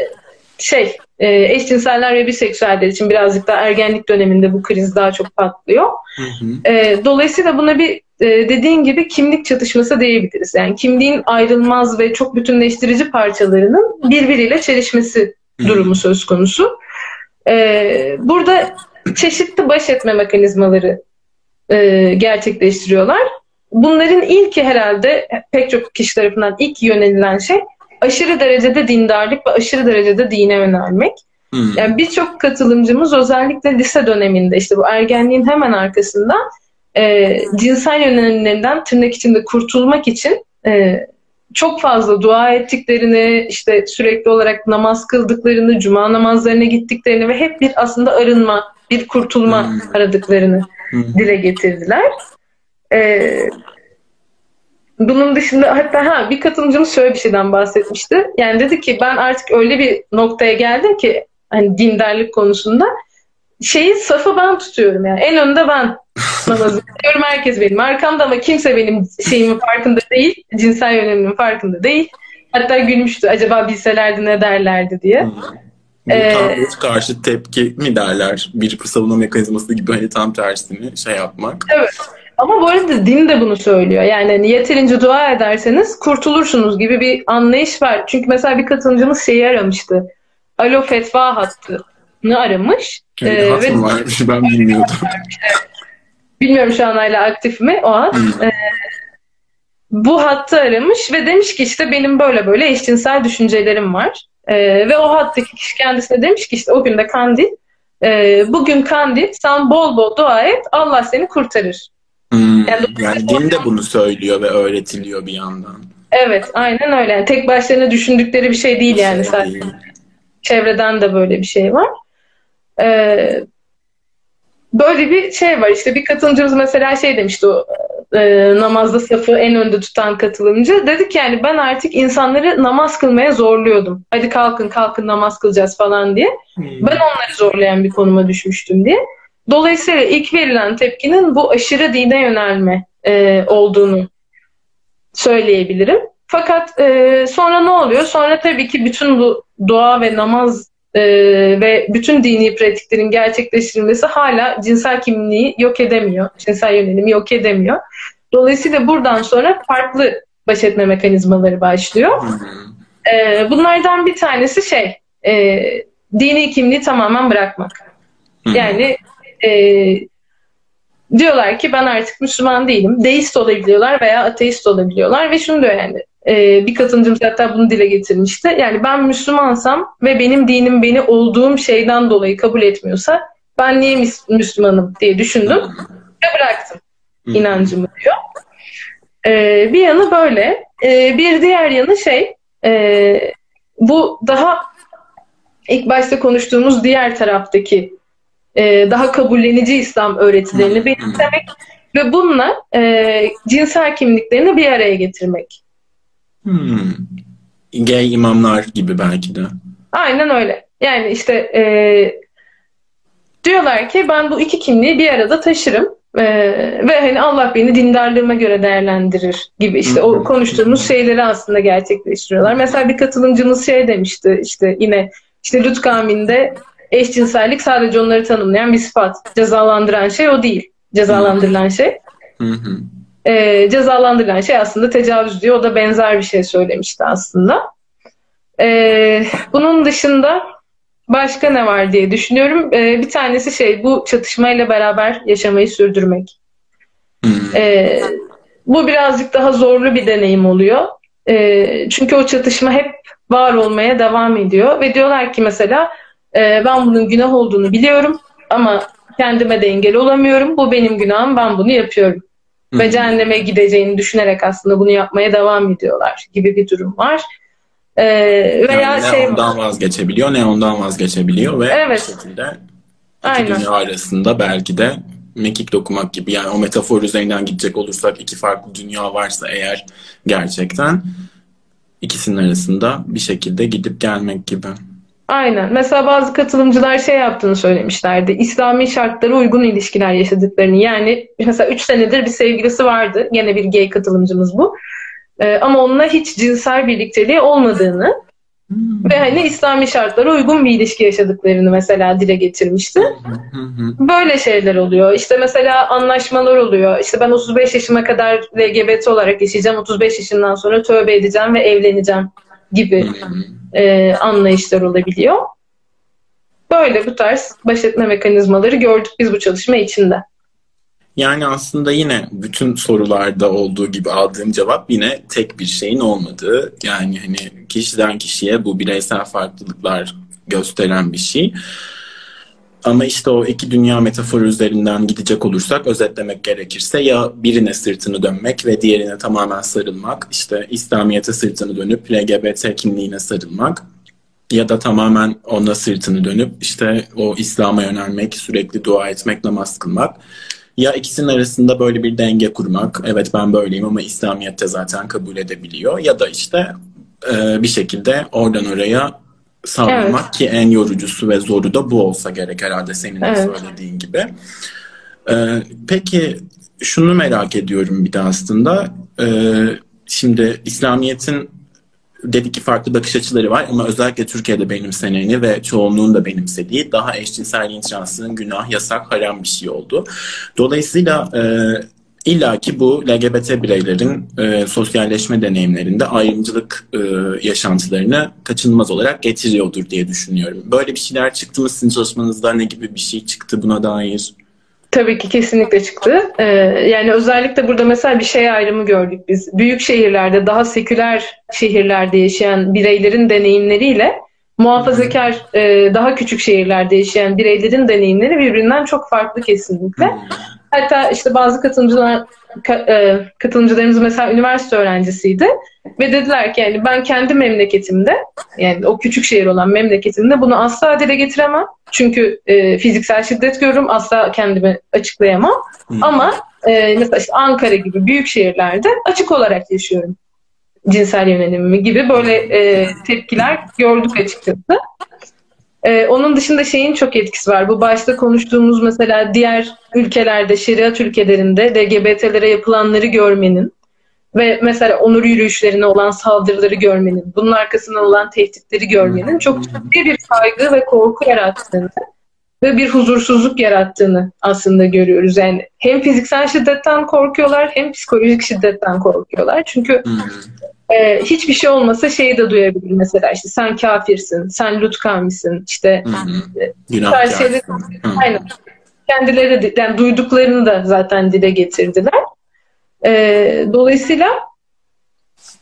şey e, eşcinseller ve biseksüeller için birazcık daha ergenlik döneminde bu kriz daha çok patlıyor. Hı hı. E, dolayısıyla buna bir e, dediğin gibi kimlik çatışması diyebiliriz. Yani kimliğin ayrılmaz ve çok bütünleştirici parçalarının birbiriyle çelişmesi hı. durumu söz konusu. E, burada çeşitli baş etme mekanizmaları e, gerçekleştiriyorlar. bunların ilki herhalde pek çok kişi tarafından ilk yönelilen şey aşırı derecede dindarlık ve aşırı derecede dine yönelmek. Hmm. Yani birçok katılımcımız özellikle lise döneminde işte bu ergenliğin hemen arkasında e, cinsel yönelimlerinden tırnak içinde kurtulmak için e, çok fazla dua ettiklerini, işte sürekli olarak namaz kıldıklarını, cuma namazlarına gittiklerini ve hep bir aslında arınma, bir kurtulma hmm. aradıklarını hmm. dile getirdiler. Ee, bunun dışında hatta ha bir katılımcımız şöyle bir şeyden bahsetmişti. Yani dedi ki ben artık öyle bir noktaya geldim ki hani dindarlık konusunda şeyi safı ben tutuyorum yani. En önde ben namazı kılıyorum. Herkes benim arkamda ama kimse benim şeyimin farkında değil. Cinsel yönelimin farkında değil. Hatta gülmüştü. Acaba bilselerdi ne derlerdi diye. Hmm. Ee, karşı tepki mi derler? Bir savunma mekanizması gibi hani tam tersini şey yapmak. Evet. Ama bu arada din de bunu söylüyor. Yani hani yeterince dua ederseniz kurtulursunuz gibi bir anlayış var. Çünkü mesela bir katılımcımız şeyi aramıştı. Alo fetva hattını aramış. Yani ee, hat varmış ben bilmiyordum. Bilmiyorum şu an hala aktif mi o hat. Hmm. Ee, bu hattı aramış ve demiş ki işte benim böyle böyle eşcinsel düşüncelerim var. Ee, ve o hattaki kişi kendisine demiş ki işte o gün de kandil. E, bugün kandil sen bol bol dua et Allah seni kurtarır. Hmm, yani, din de bunu söylüyor ve öğretiliyor bir yandan. Evet aynen öyle. Yani tek başlarına düşündükleri bir şey değil bir yani şey zaten. Değil. Çevreden de böyle bir şey var. Ee, böyle bir şey var işte bir katılımcımız mesela şey demişti o e, namazda safı en önde tutan katılımcı. Dedik yani ben artık insanları namaz kılmaya zorluyordum. Hadi kalkın kalkın namaz kılacağız falan diye. Hmm. Ben onları zorlayan bir konuma düşmüştüm diye. Dolayısıyla ilk verilen tepkinin bu aşırı dine yönelme e, olduğunu söyleyebilirim. Fakat e, sonra ne oluyor? Sonra tabii ki bütün bu dua ve namaz e, ve bütün dini pratiklerin gerçekleştirilmesi hala cinsel kimliği yok edemiyor. Cinsel yönelimi yok edemiyor. Dolayısıyla buradan sonra farklı baş etme mekanizmaları başlıyor. E, bunlardan bir tanesi şey, e, dini kimliği tamamen bırakmak. Yani e, diyorlar ki ben artık Müslüman değilim. Deist olabiliyorlar veya ateist olabiliyorlar ve şunu diyor yani e, bir katılımcımız hatta bunu dile getirmişti. Yani ben Müslümansam ve benim dinim beni olduğum şeyden dolayı kabul etmiyorsa ben niye Müslümanım diye düşündüm ve bıraktım inancımı diyor. E, bir yanı böyle. E, bir diğer yanı şey e, bu daha ilk başta konuştuğumuz diğer taraftaki e, daha kabullenici İslam öğretilerini benimsemek ve bununla e, cinsel kimliklerini bir araya getirmek. Hmm. Gay imamlar gibi belki de. Aynen öyle. Yani işte e, diyorlar ki ben bu iki kimliği bir arada taşırım e, ve hani Allah beni dindarlığıma göre değerlendirir gibi işte o konuştuğumuz şeyleri aslında gerçekleştiriyorlar. Mesela bir katılımcımız şey demişti işte yine işte Lut kavminde eşcinsellik sadece onları tanımlayan bir sıfat. Cezalandıran şey o değil. Cezalandırılan şey. Hı hı e, cezalandırılan şey aslında tecavüz diyor. O da benzer bir şey söylemişti aslında. E, bunun dışında başka ne var diye düşünüyorum. E, bir tanesi şey bu çatışmayla beraber yaşamayı sürdürmek. E, bu birazcık daha zorlu bir deneyim oluyor. E, çünkü o çatışma hep var olmaya devam ediyor. Ve diyorlar ki mesela e, ben bunun günah olduğunu biliyorum ama kendime de engel olamıyorum. Bu benim günahım ben bunu yapıyorum ve cehenneme gideceğini düşünerek aslında bunu yapmaya devam ediyorlar gibi bir durum var. Ee, veya yani ne şey ondan vazgeçebiliyor ne ondan vazgeçebiliyor ve evet. bu şekilde iki dünya arasında belki de mekik dokumak gibi yani o metafor üzerinden gidecek olursak iki farklı dünya varsa eğer gerçekten ikisinin arasında bir şekilde gidip gelmek gibi. Aynen. Mesela bazı katılımcılar şey yaptığını söylemişlerdi. İslami şartlara uygun ilişkiler yaşadıklarını. Yani mesela 3 senedir bir sevgilisi vardı. Yine bir gay katılımcımız bu. Ee, ama onunla hiç cinsel birlikteliği olmadığını hmm. ve hani İslami şartlara uygun bir ilişki yaşadıklarını mesela dile getirmişti. Böyle şeyler oluyor. İşte mesela anlaşmalar oluyor. İşte ben 35 yaşıma kadar LGBT olarak yaşayacağım. 35 yaşından sonra tövbe edeceğim ve evleneceğim gibi e, anlayışlar olabiliyor. Böyle bu tarz baş etme mekanizmaları gördük biz bu çalışma içinde. Yani aslında yine bütün sorularda olduğu gibi aldığım cevap yine tek bir şeyin olmadığı. Yani hani kişiden kişiye bu bireysel farklılıklar gösteren bir şey. Ama işte o iki dünya metaforu üzerinden gidecek olursak özetlemek gerekirse ya birine sırtını dönmek ve diğerine tamamen sarılmak, işte İslamiyet'e sırtını dönüp LGBT kimliğine sarılmak ya da tamamen ona sırtını dönüp işte o İslam'a yönelmek, sürekli dua etmek, namaz kılmak. Ya ikisinin arasında böyle bir denge kurmak. Evet ben böyleyim ama İslamiyet'te zaten kabul edebiliyor. Ya da işte e, bir şekilde oradan oraya sağlamak evet. ki en yorucusu ve zoru da bu olsa gerek herhalde senin de evet. söylediğin gibi. Ee, peki şunu merak ediyorum bir de aslında. Ee, şimdi İslamiyet'in dedik ki farklı bakış açıları var ama özellikle Türkiye'de benimseneni ve çoğunluğun da benimsediği daha eşcinselliğin şansının günah, yasak, haram bir şey oldu. Dolayısıyla e, İlla ki bu LGBT bireylerin e, sosyalleşme deneyimlerinde ayrımcılık e, yaşantılarını kaçınılmaz olarak getiriyordur diye düşünüyorum. Böyle bir şeyler çıktı mı sizin çalışmanızda ne gibi bir şey çıktı buna dair? Tabii ki kesinlikle çıktı. Ee, yani özellikle burada mesela bir şey ayrımı gördük biz. Büyük şehirlerde, daha seküler şehirlerde yaşayan bireylerin deneyimleriyle muhafazakar, e, daha küçük şehirlerde yaşayan bireylerin deneyimleri birbirinden çok farklı kesinlikle. Hatta işte bazı katılımcılar e, katılımcılarımız mesela üniversite öğrencisiydi ve dediler ki yani ben kendi memleketimde yani o küçük şehir olan memleketimde bunu asla dile getiremem. Çünkü e, fiziksel şiddet görürüm asla kendimi açıklayamam. Hmm. Ama e, mesela işte Ankara gibi büyük şehirlerde açık olarak yaşıyorum cinsel yönelimimi gibi böyle e, tepkiler gördük açıkçası. Ee, onun dışında şeyin çok etkisi var. Bu başta konuştuğumuz mesela diğer ülkelerde, şeriat ülkelerinde LGBT'lere yapılanları görmenin ve mesela onur yürüyüşlerine olan saldırıları görmenin, bunun arkasından olan tehditleri görmenin çok ciddi bir kaygı ve korku yarattığını ve bir huzursuzluk yarattığını aslında görüyoruz. Yani hem fiziksel şiddetten korkuyorlar hem psikolojik şiddetten korkuyorlar. Çünkü e, hiçbir şey olmasa şeyi de duyabilir mesela işte sen kafirsin, sen lut kavmisin, işte Günah şeyleri, aynen. Kendileri de, yani duyduklarını da zaten dile getirdiler. E, dolayısıyla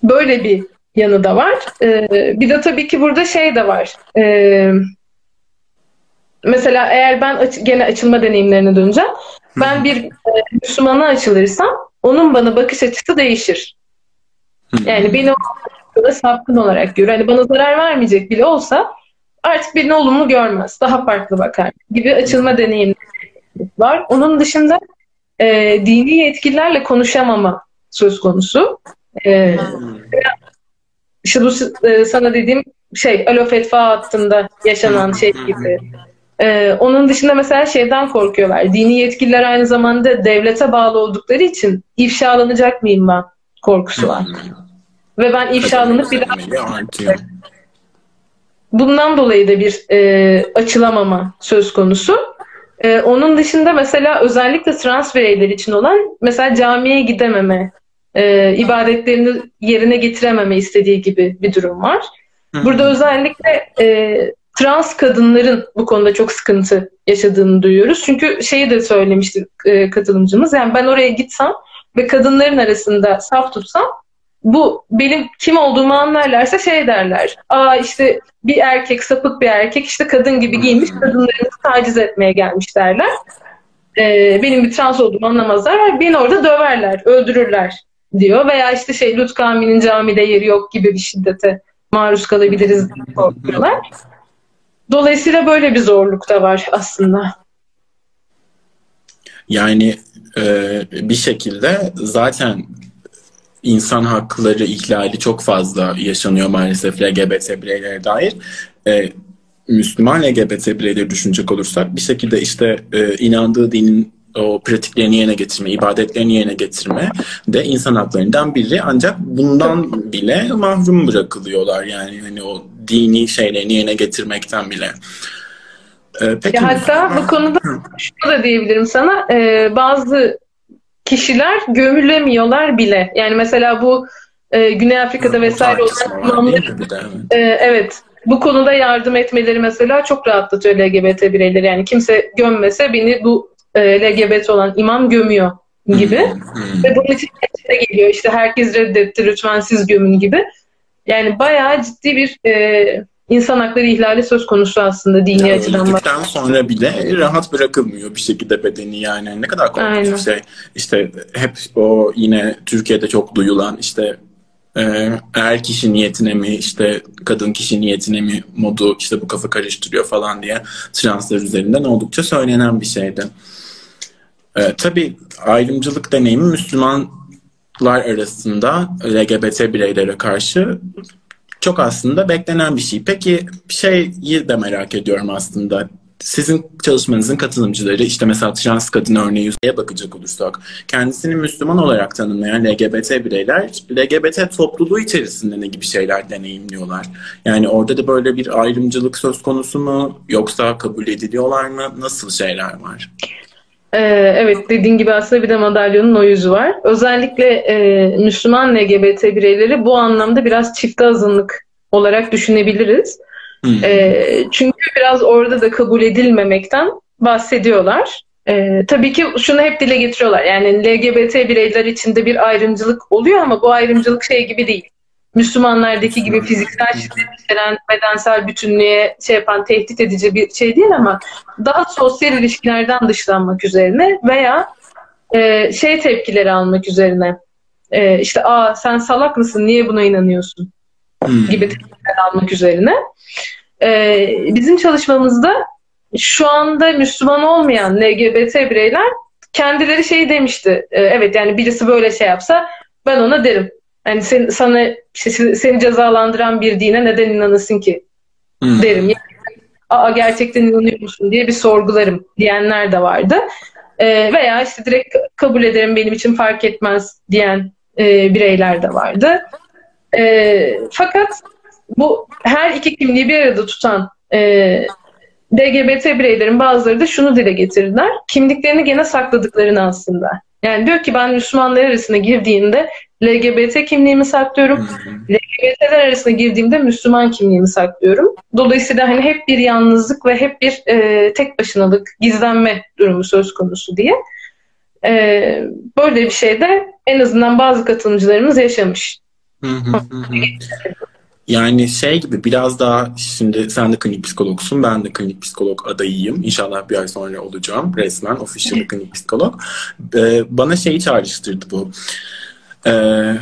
böyle bir yanı da var. E, bir de tabii ki burada şey de var. E, mesela eğer ben aç, gene açılma deneyimlerine döneceğim. Ben bir e, Müslümana açılırsam onun bana bakış açısı değişir. Yani beni o sapkın olarak görür. Hani bana zarar vermeyecek bile olsa artık beni olumlu görmez. Daha farklı bakar gibi açılma deneyimleri var. Onun dışında e, dini yetkililerle konuşamama söz konusu. E, işte bu e, sana dediğim şey alo fetva hattında yaşanan şey gibi. Ee, onun dışında mesela şeyden korkuyorlar. Dini yetkililer aynı zamanda devlete bağlı oldukları için ifşalanacak mıyım ben korkusu var. Ve ben ifşalanıp bir daha Bundan dolayı da bir e, açılamama söz konusu. E, onun dışında mesela özellikle trans bireyler için olan mesela camiye gidememe, e, ibadetlerini yerine getirememe istediği gibi bir durum var. Burada özellikle e, trans kadınların bu konuda çok sıkıntı yaşadığını duyuyoruz. Çünkü şeyi de söylemişti e, katılımcımız. Yani ben oraya gitsem ve kadınların arasında saf tutsam bu benim kim olduğumu anlarlarsa şey derler. Aa işte bir erkek sapık bir erkek işte kadın gibi giymiş kadınlarını taciz etmeye gelmiş derler. Ee, benim bir trans olduğumu anlamazlar. Beni orada döverler, öldürürler diyor. Veya işte şey Lut Kami'nin camide yeri yok gibi bir şiddete maruz kalabiliriz korkuyorlar. Dolayısıyla böyle bir zorluk da var aslında. Yani e, bir şekilde zaten insan hakları ihlali çok fazla yaşanıyor maalesef LGBT bireylere dair. E, Müslüman LGBT bireyleri düşünecek olursak bir şekilde işte e, inandığı dinin o pratiklerini yerine getirme, ibadetlerini yerine getirme de insan haklarından biri. Ancak bundan bile mahrum bırakılıyorlar. Yani hani o dini şeylerini yerine getirmekten bile. Ee, peki, hatta bu konuda şunu da diyebilirim sana. E, bazı kişiler gömülemiyorlar bile. Yani mesela bu e, Güney Afrika'da vesaire olan imamlar e, evet bu konuda yardım etmeleri mesela çok rahatlatıyor LGBT bireyleri. Yani kimse gömmese beni bu e, LGBT olan imam gömüyor gibi. Ve bunun için de geliyor işte herkes reddetti lütfen siz gömün gibi. Yani bayağı ciddi bir e, insan hakları ihlali söz konusu aslında dini yani açıdan. Öldükten sonra bile rahat bırakılmıyor bir şekilde bedeni yani. Ne kadar korkunç bir şey. İşte hep o yine Türkiye'de çok duyulan işte e, er kişi niyetine mi işte kadın kişi niyetine mi modu işte bu kafa karıştırıyor falan diye translar üzerinden oldukça söylenen bir şeydi. E, tabii ayrımcılık deneyimi Müslümanlar arasında LGBT bireylere karşı çok aslında beklenen bir şey. Peki şeyi de merak ediyorum aslında. Sizin çalışmanızın katılımcıları işte mesela trans kadın örneği bakacak olursak kendisini Müslüman olarak tanımlayan LGBT bireyler LGBT topluluğu içerisinde ne gibi şeyler deneyimliyorlar? Yani orada da böyle bir ayrımcılık söz konusu mu yoksa kabul ediliyorlar mı? Nasıl şeyler var? Ee, evet dediğin gibi aslında bir de madalyonun o yüzü var. Özellikle e, Müslüman LGBT bireyleri bu anlamda biraz çift azınlık olarak düşünebiliriz. Hmm. E, çünkü biraz orada da kabul edilmemekten bahsediyorlar. E, tabii ki şunu hep dile getiriyorlar. Yani LGBT bireyler içinde bir ayrımcılık oluyor ama bu ayrımcılık şey gibi değil. Müslümanlardaki gibi fiziksel şiddet içeren bedensel bütünlüğe şey yapan tehdit edici bir şey değil ama daha sosyal ilişkilerden dışlanmak üzerine veya e, şey tepkileri almak üzerine e, işte aa sen salak mısın? Niye buna inanıyorsun? Gibi tepkiler almak üzerine. E, bizim çalışmamızda şu anda Müslüman olmayan LGBT bireyler kendileri şey demişti e, evet yani birisi böyle şey yapsa ben ona derim yani sen, sana işte seni cezalandıran bir dine neden inanasın ki hmm. derim. Yani, Aa gerçekten inanıyor musun diye bir sorgularım diyenler de vardı. Ee, veya işte direkt kabul ederim benim için fark etmez diyen e, bireyler de vardı. E, fakat bu her iki kimliği bir arada tutan e, LGBT bireylerin bazıları da şunu dile getirdiler. Kimliklerini gene sakladıklarını aslında. Yani diyor ki ben Müslümanlar arasına girdiğimde LGBT kimliğimi saklıyorum. LGBT'ler arasına girdiğimde Müslüman kimliğimi saklıyorum. Dolayısıyla hani hep bir yalnızlık ve hep bir e, tek başınalık, gizlenme durumu söz konusu diye. E, böyle bir şey de en azından bazı katılımcılarımız yaşamış. Yani şey gibi biraz daha şimdi sen de klinik psikologsun, ben de klinik psikolog adayıyım. İnşallah bir ay sonra olacağım resmen official klinik psikolog. Ee, bana şeyi çağrıştırdı bu. Ee,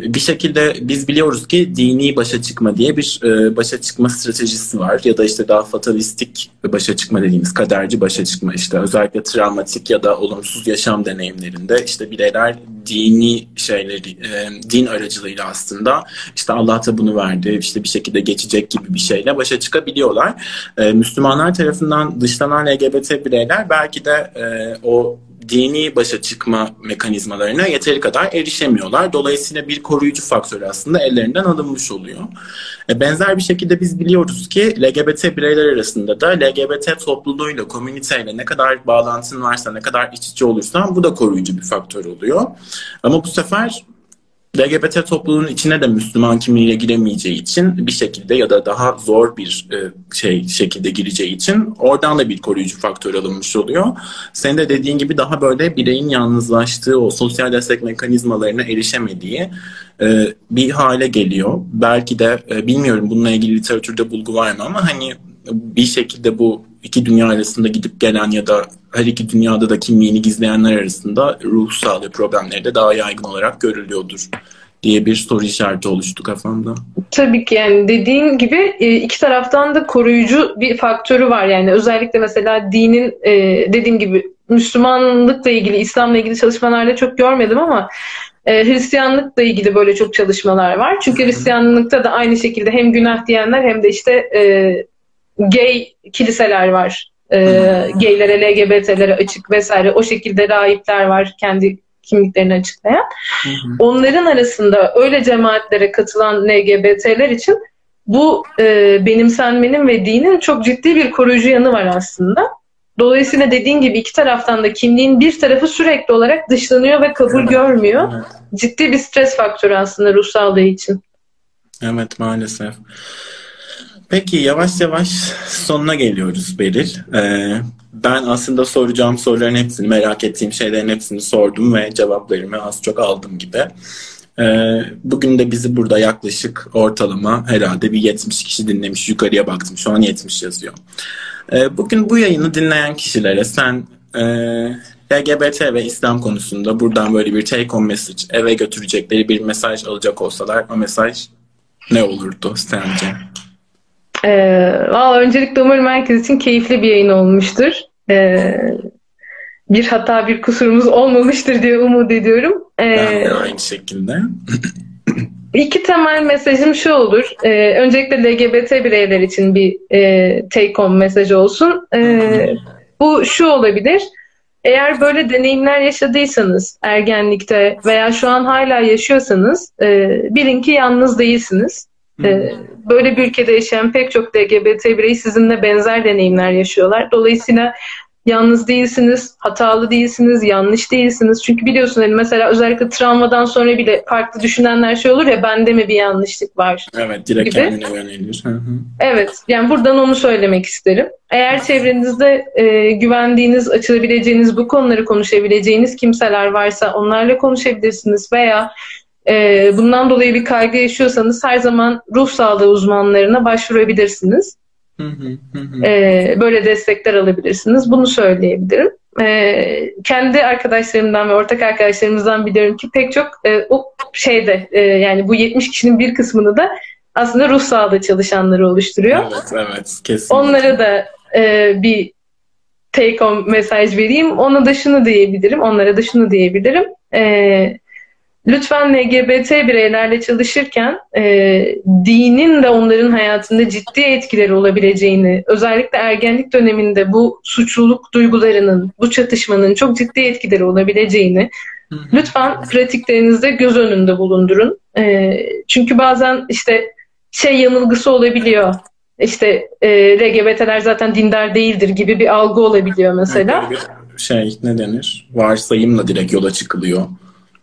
bir şekilde biz biliyoruz ki dini başa çıkma diye bir e, başa çıkma stratejisi var ya da işte daha fatalistik başa çıkma dediğimiz kaderci başa çıkma işte özellikle travmatik ya da olumsuz yaşam deneyimlerinde işte bireyler dini şeyleri e, din aracılığıyla aslında işte Allah da bunu verdi işte bir şekilde geçecek gibi bir şeyle başa çıkabiliyorlar. E, Müslümanlar tarafından dışlanan LGBT bireyler belki de e, o dini başa çıkma mekanizmalarına yeteri kadar erişemiyorlar. Dolayısıyla bir koruyucu faktör aslında ellerinden alınmış oluyor. E, benzer bir şekilde biz biliyoruz ki LGBT bireyler arasında da LGBT topluluğuyla, komüniteyle ne kadar bağlantın varsa, ne kadar iç içe olursan bu da koruyucu bir faktör oluyor. Ama bu sefer LGBT topluluğunun içine de Müslüman kimliğiyle giremeyeceği için bir şekilde ya da daha zor bir e, şey şekilde gireceği için oradan da bir koruyucu faktör alınmış oluyor. Senin de dediğin gibi daha böyle bireyin yalnızlaştığı o sosyal destek mekanizmalarına erişemediği e, bir hale geliyor. Belki de e, bilmiyorum bununla ilgili literatürde bulgu var mı ama hani bir şekilde bu iki dünya arasında gidip gelen ya da her iki dünyada da kimliğini gizleyenler arasında ruh sağlığı problemleri de daha yaygın olarak görülüyordur diye bir soru işareti oluştu kafamda. Tabii ki yani dediğin gibi e, iki taraftan da koruyucu bir faktörü var yani özellikle mesela dinin e, dediğim gibi Müslümanlıkla ilgili, İslam'la ilgili çalışmalarda çok görmedim ama e, Hristiyanlıkla ilgili böyle çok çalışmalar var. Çünkü Hristiyanlıkta da aynı şekilde hem günah diyenler hem de işte gay kiliseler var. E, gaylere, LGBT'lere açık vesaire. O şekilde rahipler var kendi kimliklerini açıklayan. Hı hı. Onların arasında öyle cemaatlere katılan LGBT'ler için bu e, benimsenmenin ve dinin çok ciddi bir koruyucu yanı var aslında. Dolayısıyla dediğin gibi iki taraftan da kimliğin bir tarafı sürekli olarak dışlanıyor ve kabul evet. görmüyor. Evet. Ciddi bir stres faktörü aslında ruh sağlığı için. Evet maalesef. Peki yavaş yavaş sonuna geliyoruz Beril. Ee, ben aslında soracağım soruların hepsini, merak ettiğim şeylerin hepsini sordum ve cevaplarımı az çok aldım gibi. Ee, bugün de bizi burada yaklaşık ortalama herhalde bir 70 kişi dinlemiş. Yukarıya baktım şu an 70 yazıyor. Ee, bugün bu yayını dinleyen kişilere sen e, LGBT ve İslam konusunda buradan böyle bir take home message eve götürecekleri bir mesaj alacak olsalar o mesaj ne olurdu sence? Ee, Valla öncelikle umarım herkes için keyifli bir yayın olmuştur. Ee, bir hata, bir kusurumuz olmamıştır diye umut ediyorum. Ee, ben de aynı şekilde. İki temel mesajım şu olur. Ee, öncelikle LGBT bireyler için bir e, take home mesajı olsun. Ee, bu şu olabilir. Eğer böyle deneyimler yaşadıysanız ergenlikte veya şu an hala yaşıyorsanız e, bilin ki yalnız değilsiniz. E, böyle bir ülkede yaşayan pek çok LGBT birey sizinle benzer deneyimler yaşıyorlar. Dolayısıyla yalnız değilsiniz, hatalı değilsiniz, yanlış değilsiniz. Çünkü biliyorsun hani mesela özellikle travmadan sonra bile farklı düşünenler şey olur ya bende mi bir yanlışlık var Evet direkt gibi. kendine yönelir. Evet yani buradan onu söylemek isterim. Eğer çevrenizde e, güvendiğiniz, açılabileceğiniz, bu konuları konuşabileceğiniz kimseler varsa onlarla konuşabilirsiniz veya e, bundan dolayı bir kaygı yaşıyorsanız her zaman ruh sağlığı uzmanlarına başvurabilirsiniz. Ee, böyle destekler alabilirsiniz. Bunu söyleyebilirim. Ee, kendi arkadaşlarımdan ve ortak arkadaşlarımızdan biliyorum ki pek çok e, o şeyde e, yani bu 70 kişinin bir kısmını da aslında ruh sağlığı çalışanları oluşturuyor. Evet, evet. Kesinlikle. Onlara da e, bir take home mesaj vereyim. Ona da şunu diyebilirim. Onlara da şunu diyebilirim. Eee lütfen LGBT bireylerle çalışırken e, dinin de onların hayatında ciddi etkileri olabileceğini, özellikle ergenlik döneminde bu suçluluk duygularının, bu çatışmanın çok ciddi etkileri olabileceğini lütfen pratiklerinizde göz önünde bulundurun. E, çünkü bazen işte şey yanılgısı olabiliyor. İşte e, LGBT'ler zaten dindar değildir gibi bir algı olabiliyor mesela. Şey ne denir? Varsayımla direkt yola çıkılıyor.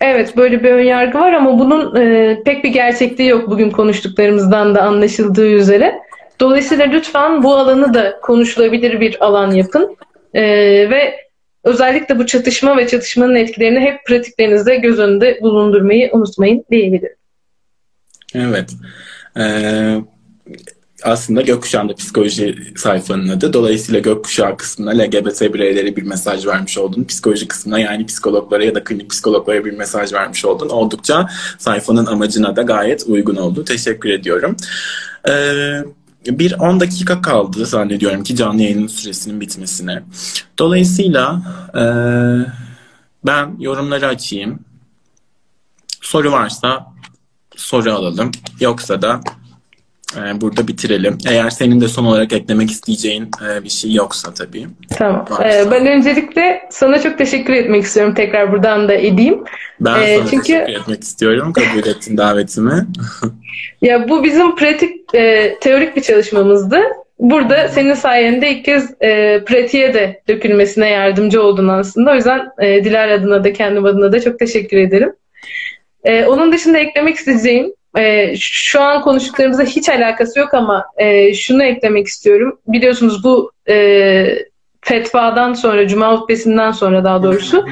Evet böyle bir önyargı var ama bunun e, pek bir gerçekliği yok bugün konuştuklarımızdan da anlaşıldığı üzere. Dolayısıyla lütfen bu alanı da konuşulabilir bir alan yapın. E, ve özellikle bu çatışma ve çatışmanın etkilerini hep pratiklerinizde göz önünde bulundurmayı unutmayın diyebilirim. Evet. Ee, aslında Gökkuşağı'nda psikoloji sayfanın adı. Dolayısıyla Gökkuşağı kısmına LGBT bireylere bir mesaj vermiş oldun. Psikoloji kısmına yani psikologlara ya da klinik psikologlara bir mesaj vermiş oldun. Oldukça sayfanın amacına da gayet uygun oldu. Teşekkür ediyorum. Ee, bir 10 dakika kaldı zannediyorum ki canlı yayının süresinin bitmesine. Dolayısıyla e, ben yorumları açayım. Soru varsa soru alalım. Yoksa da e, burada bitirelim. Eğer senin de son olarak eklemek isteyeceğin e, bir şey yoksa tabii. Tamam. Ee, ben öncelikle sana çok teşekkür etmek istiyorum. Tekrar buradan da edeyim. Ben ee, sana çünkü... teşekkür etmek istiyorum. Kabul ettin davetimi. ya bu bizim pratik, e, teorik bir çalışmamızdı. Burada senin sayende ilk kez e, pratiğe de dökülmesine yardımcı oldun aslında. O yüzden e, Dilar adına da kendim adına da çok teşekkür ederim. E, onun dışında eklemek isteyeceğim e, şu an konuştuklarımıza hiç alakası yok ama e, şunu eklemek istiyorum. Biliyorsunuz bu e, fetvadan sonra, Cuma hutbesinden sonra daha doğrusu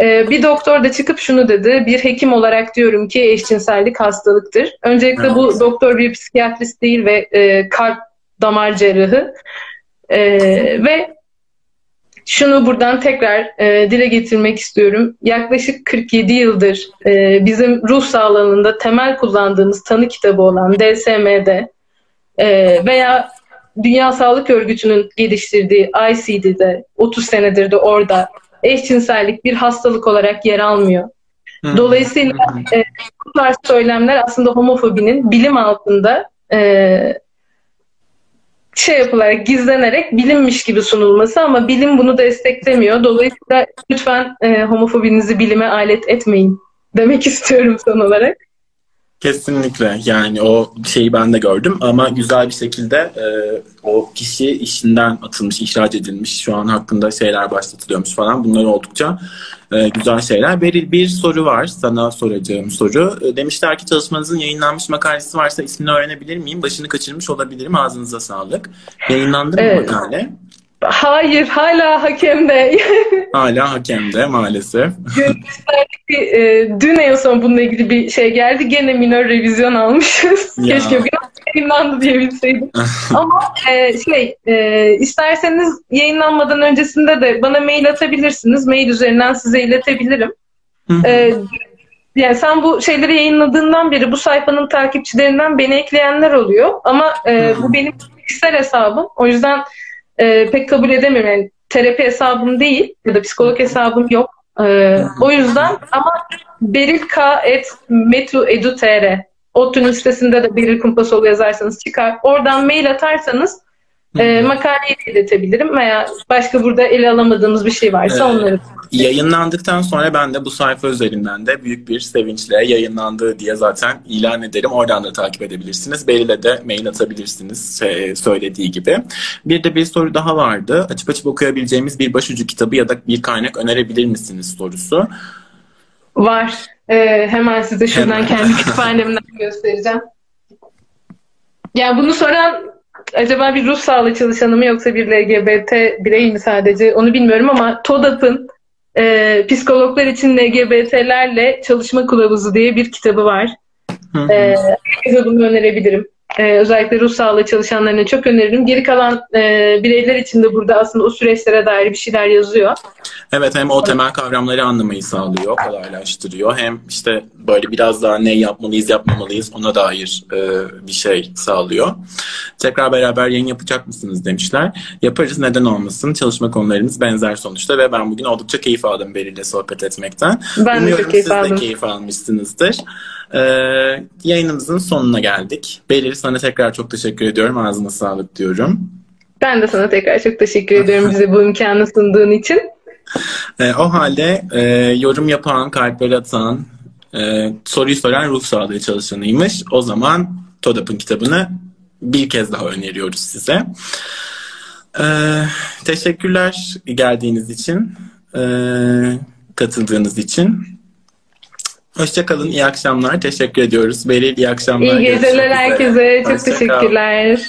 e, bir doktor da çıkıp şunu dedi. Bir hekim olarak diyorum ki eşcinsellik hastalıktır. Öncelikle bu doktor bir psikiyatrist değil ve e, kalp damar cerrahı. E, ve şunu buradan tekrar e, dile getirmek istiyorum. Yaklaşık 47 yıldır e, bizim ruh sağlığında temel kullandığımız tanı kitabı olan DSM'de e, veya Dünya Sağlık Örgütü'nün geliştirdiği ICD'de 30 senedir de orada eşcinsellik bir hastalık olarak yer almıyor. Dolayısıyla e, bu tarz söylemler aslında homofobinin bilim altında e, şey yapılarak, gizlenerek bilinmiş gibi sunulması ama bilim bunu desteklemiyor. Dolayısıyla lütfen e, homofobinizi bilime alet etmeyin demek istiyorum son olarak. Kesinlikle yani o şeyi ben de gördüm ama güzel bir şekilde e, o kişi işinden atılmış, ihraç edilmiş. Şu an hakkında şeyler başlatılıyormuş falan. Bunlar oldukça e, güzel şeyler. Beril bir soru var sana soracağım soru. E, demişler ki çalışmanızın yayınlanmış makalesi varsa ismini öğrenebilir miyim? Başını kaçırmış olabilirim. Ağzınıza sağlık. Yayınlandı mı Evet. makale? Hayır, hala hakemde. Hala hakemde maalesef. e, dün en son bununla ilgili bir şey geldi. Gene minor revizyon almışız. Ya. Keşke bugün yayınlandı diyebilseydim. Ama e, şey, e, isterseniz yayınlanmadan öncesinde de bana mail atabilirsiniz. Mail üzerinden size iletebilirim. E, yani sen bu şeyleri yayınladığından beri bu sayfanın takipçilerinden beni ekleyenler oluyor. Ama e, bu benim kişisel hesabım. O yüzden e, pek kabul edemiyorum. Yani terapi hesabım değil ya da psikolog hesabım yok. E, o yüzden ama berilk.metu.edu.tr ODTÜ'nün sitesinde de Beril Kumpasoğlu yazarsanız çıkar. Oradan mail atarsanız e, makaleyi de iletebilirim veya başka burada ele alamadığımız bir şey varsa Evet. onları. Yayınlandıktan sonra ben de bu sayfa üzerinden de büyük bir sevinçle yayınlandığı diye zaten ilan ederim. Oradan da takip edebilirsiniz. Beril'e de mail atabilirsiniz şey, söylediği gibi. Bir de bir soru daha vardı. Açıp açıp okuyabileceğimiz bir başucu kitabı ya da bir kaynak önerebilir misiniz sorusu. Var. Ee, hemen size şuradan Hemen. kendi kütüphanemden göstereceğim. Yani bunu soran acaba bir ruh sağlığı çalışanı mı yoksa bir LGBT birey mi sadece onu bilmiyorum ama TODAP'ın e, psikologlar için LGBT'lerle çalışma kılavuzu diye bir kitabı var. Ee, herkese bunu önerebilirim. Ee, özellikle ruh sağlığı çalışanlarına çok öneririm. Geri kalan e, bireyler için de burada aslında o süreçlere dair bir şeyler yazıyor. Evet hem o temel kavramları anlamayı sağlıyor, kolaylaştırıyor. Hem işte böyle biraz daha ne yapmalıyız, yapmamalıyız ona dair e, bir şey sağlıyor. Tekrar beraber yayın yapacak mısınız demişler. Yaparız neden olmasın. Çalışma konularımız benzer sonuçta ve ben bugün oldukça keyif aldım Beril'le sohbet etmekten. Ben de Umuyorum çok keyif siz de keyif almışsınızdır. Ee, yayınımızın sonuna geldik. Beril sana tekrar çok teşekkür ediyorum. Ağzına sağlık diyorum. Ben de sana tekrar çok teşekkür ediyorum bize bu imkanı sunduğun için. E, o halde e, yorum yapan, kalpler atan, e, soruyu soran ruh sağlığı çalışanıymış. O zaman TODAP'ın kitabını bir kez daha öneriyoruz size. E, teşekkürler geldiğiniz için, e, katıldığınız için. Hoşçakalın, iyi akşamlar. Teşekkür ediyoruz. Beril iyi akşamlar. İyi geceler herkese. Çok Hoşça kal. teşekkürler.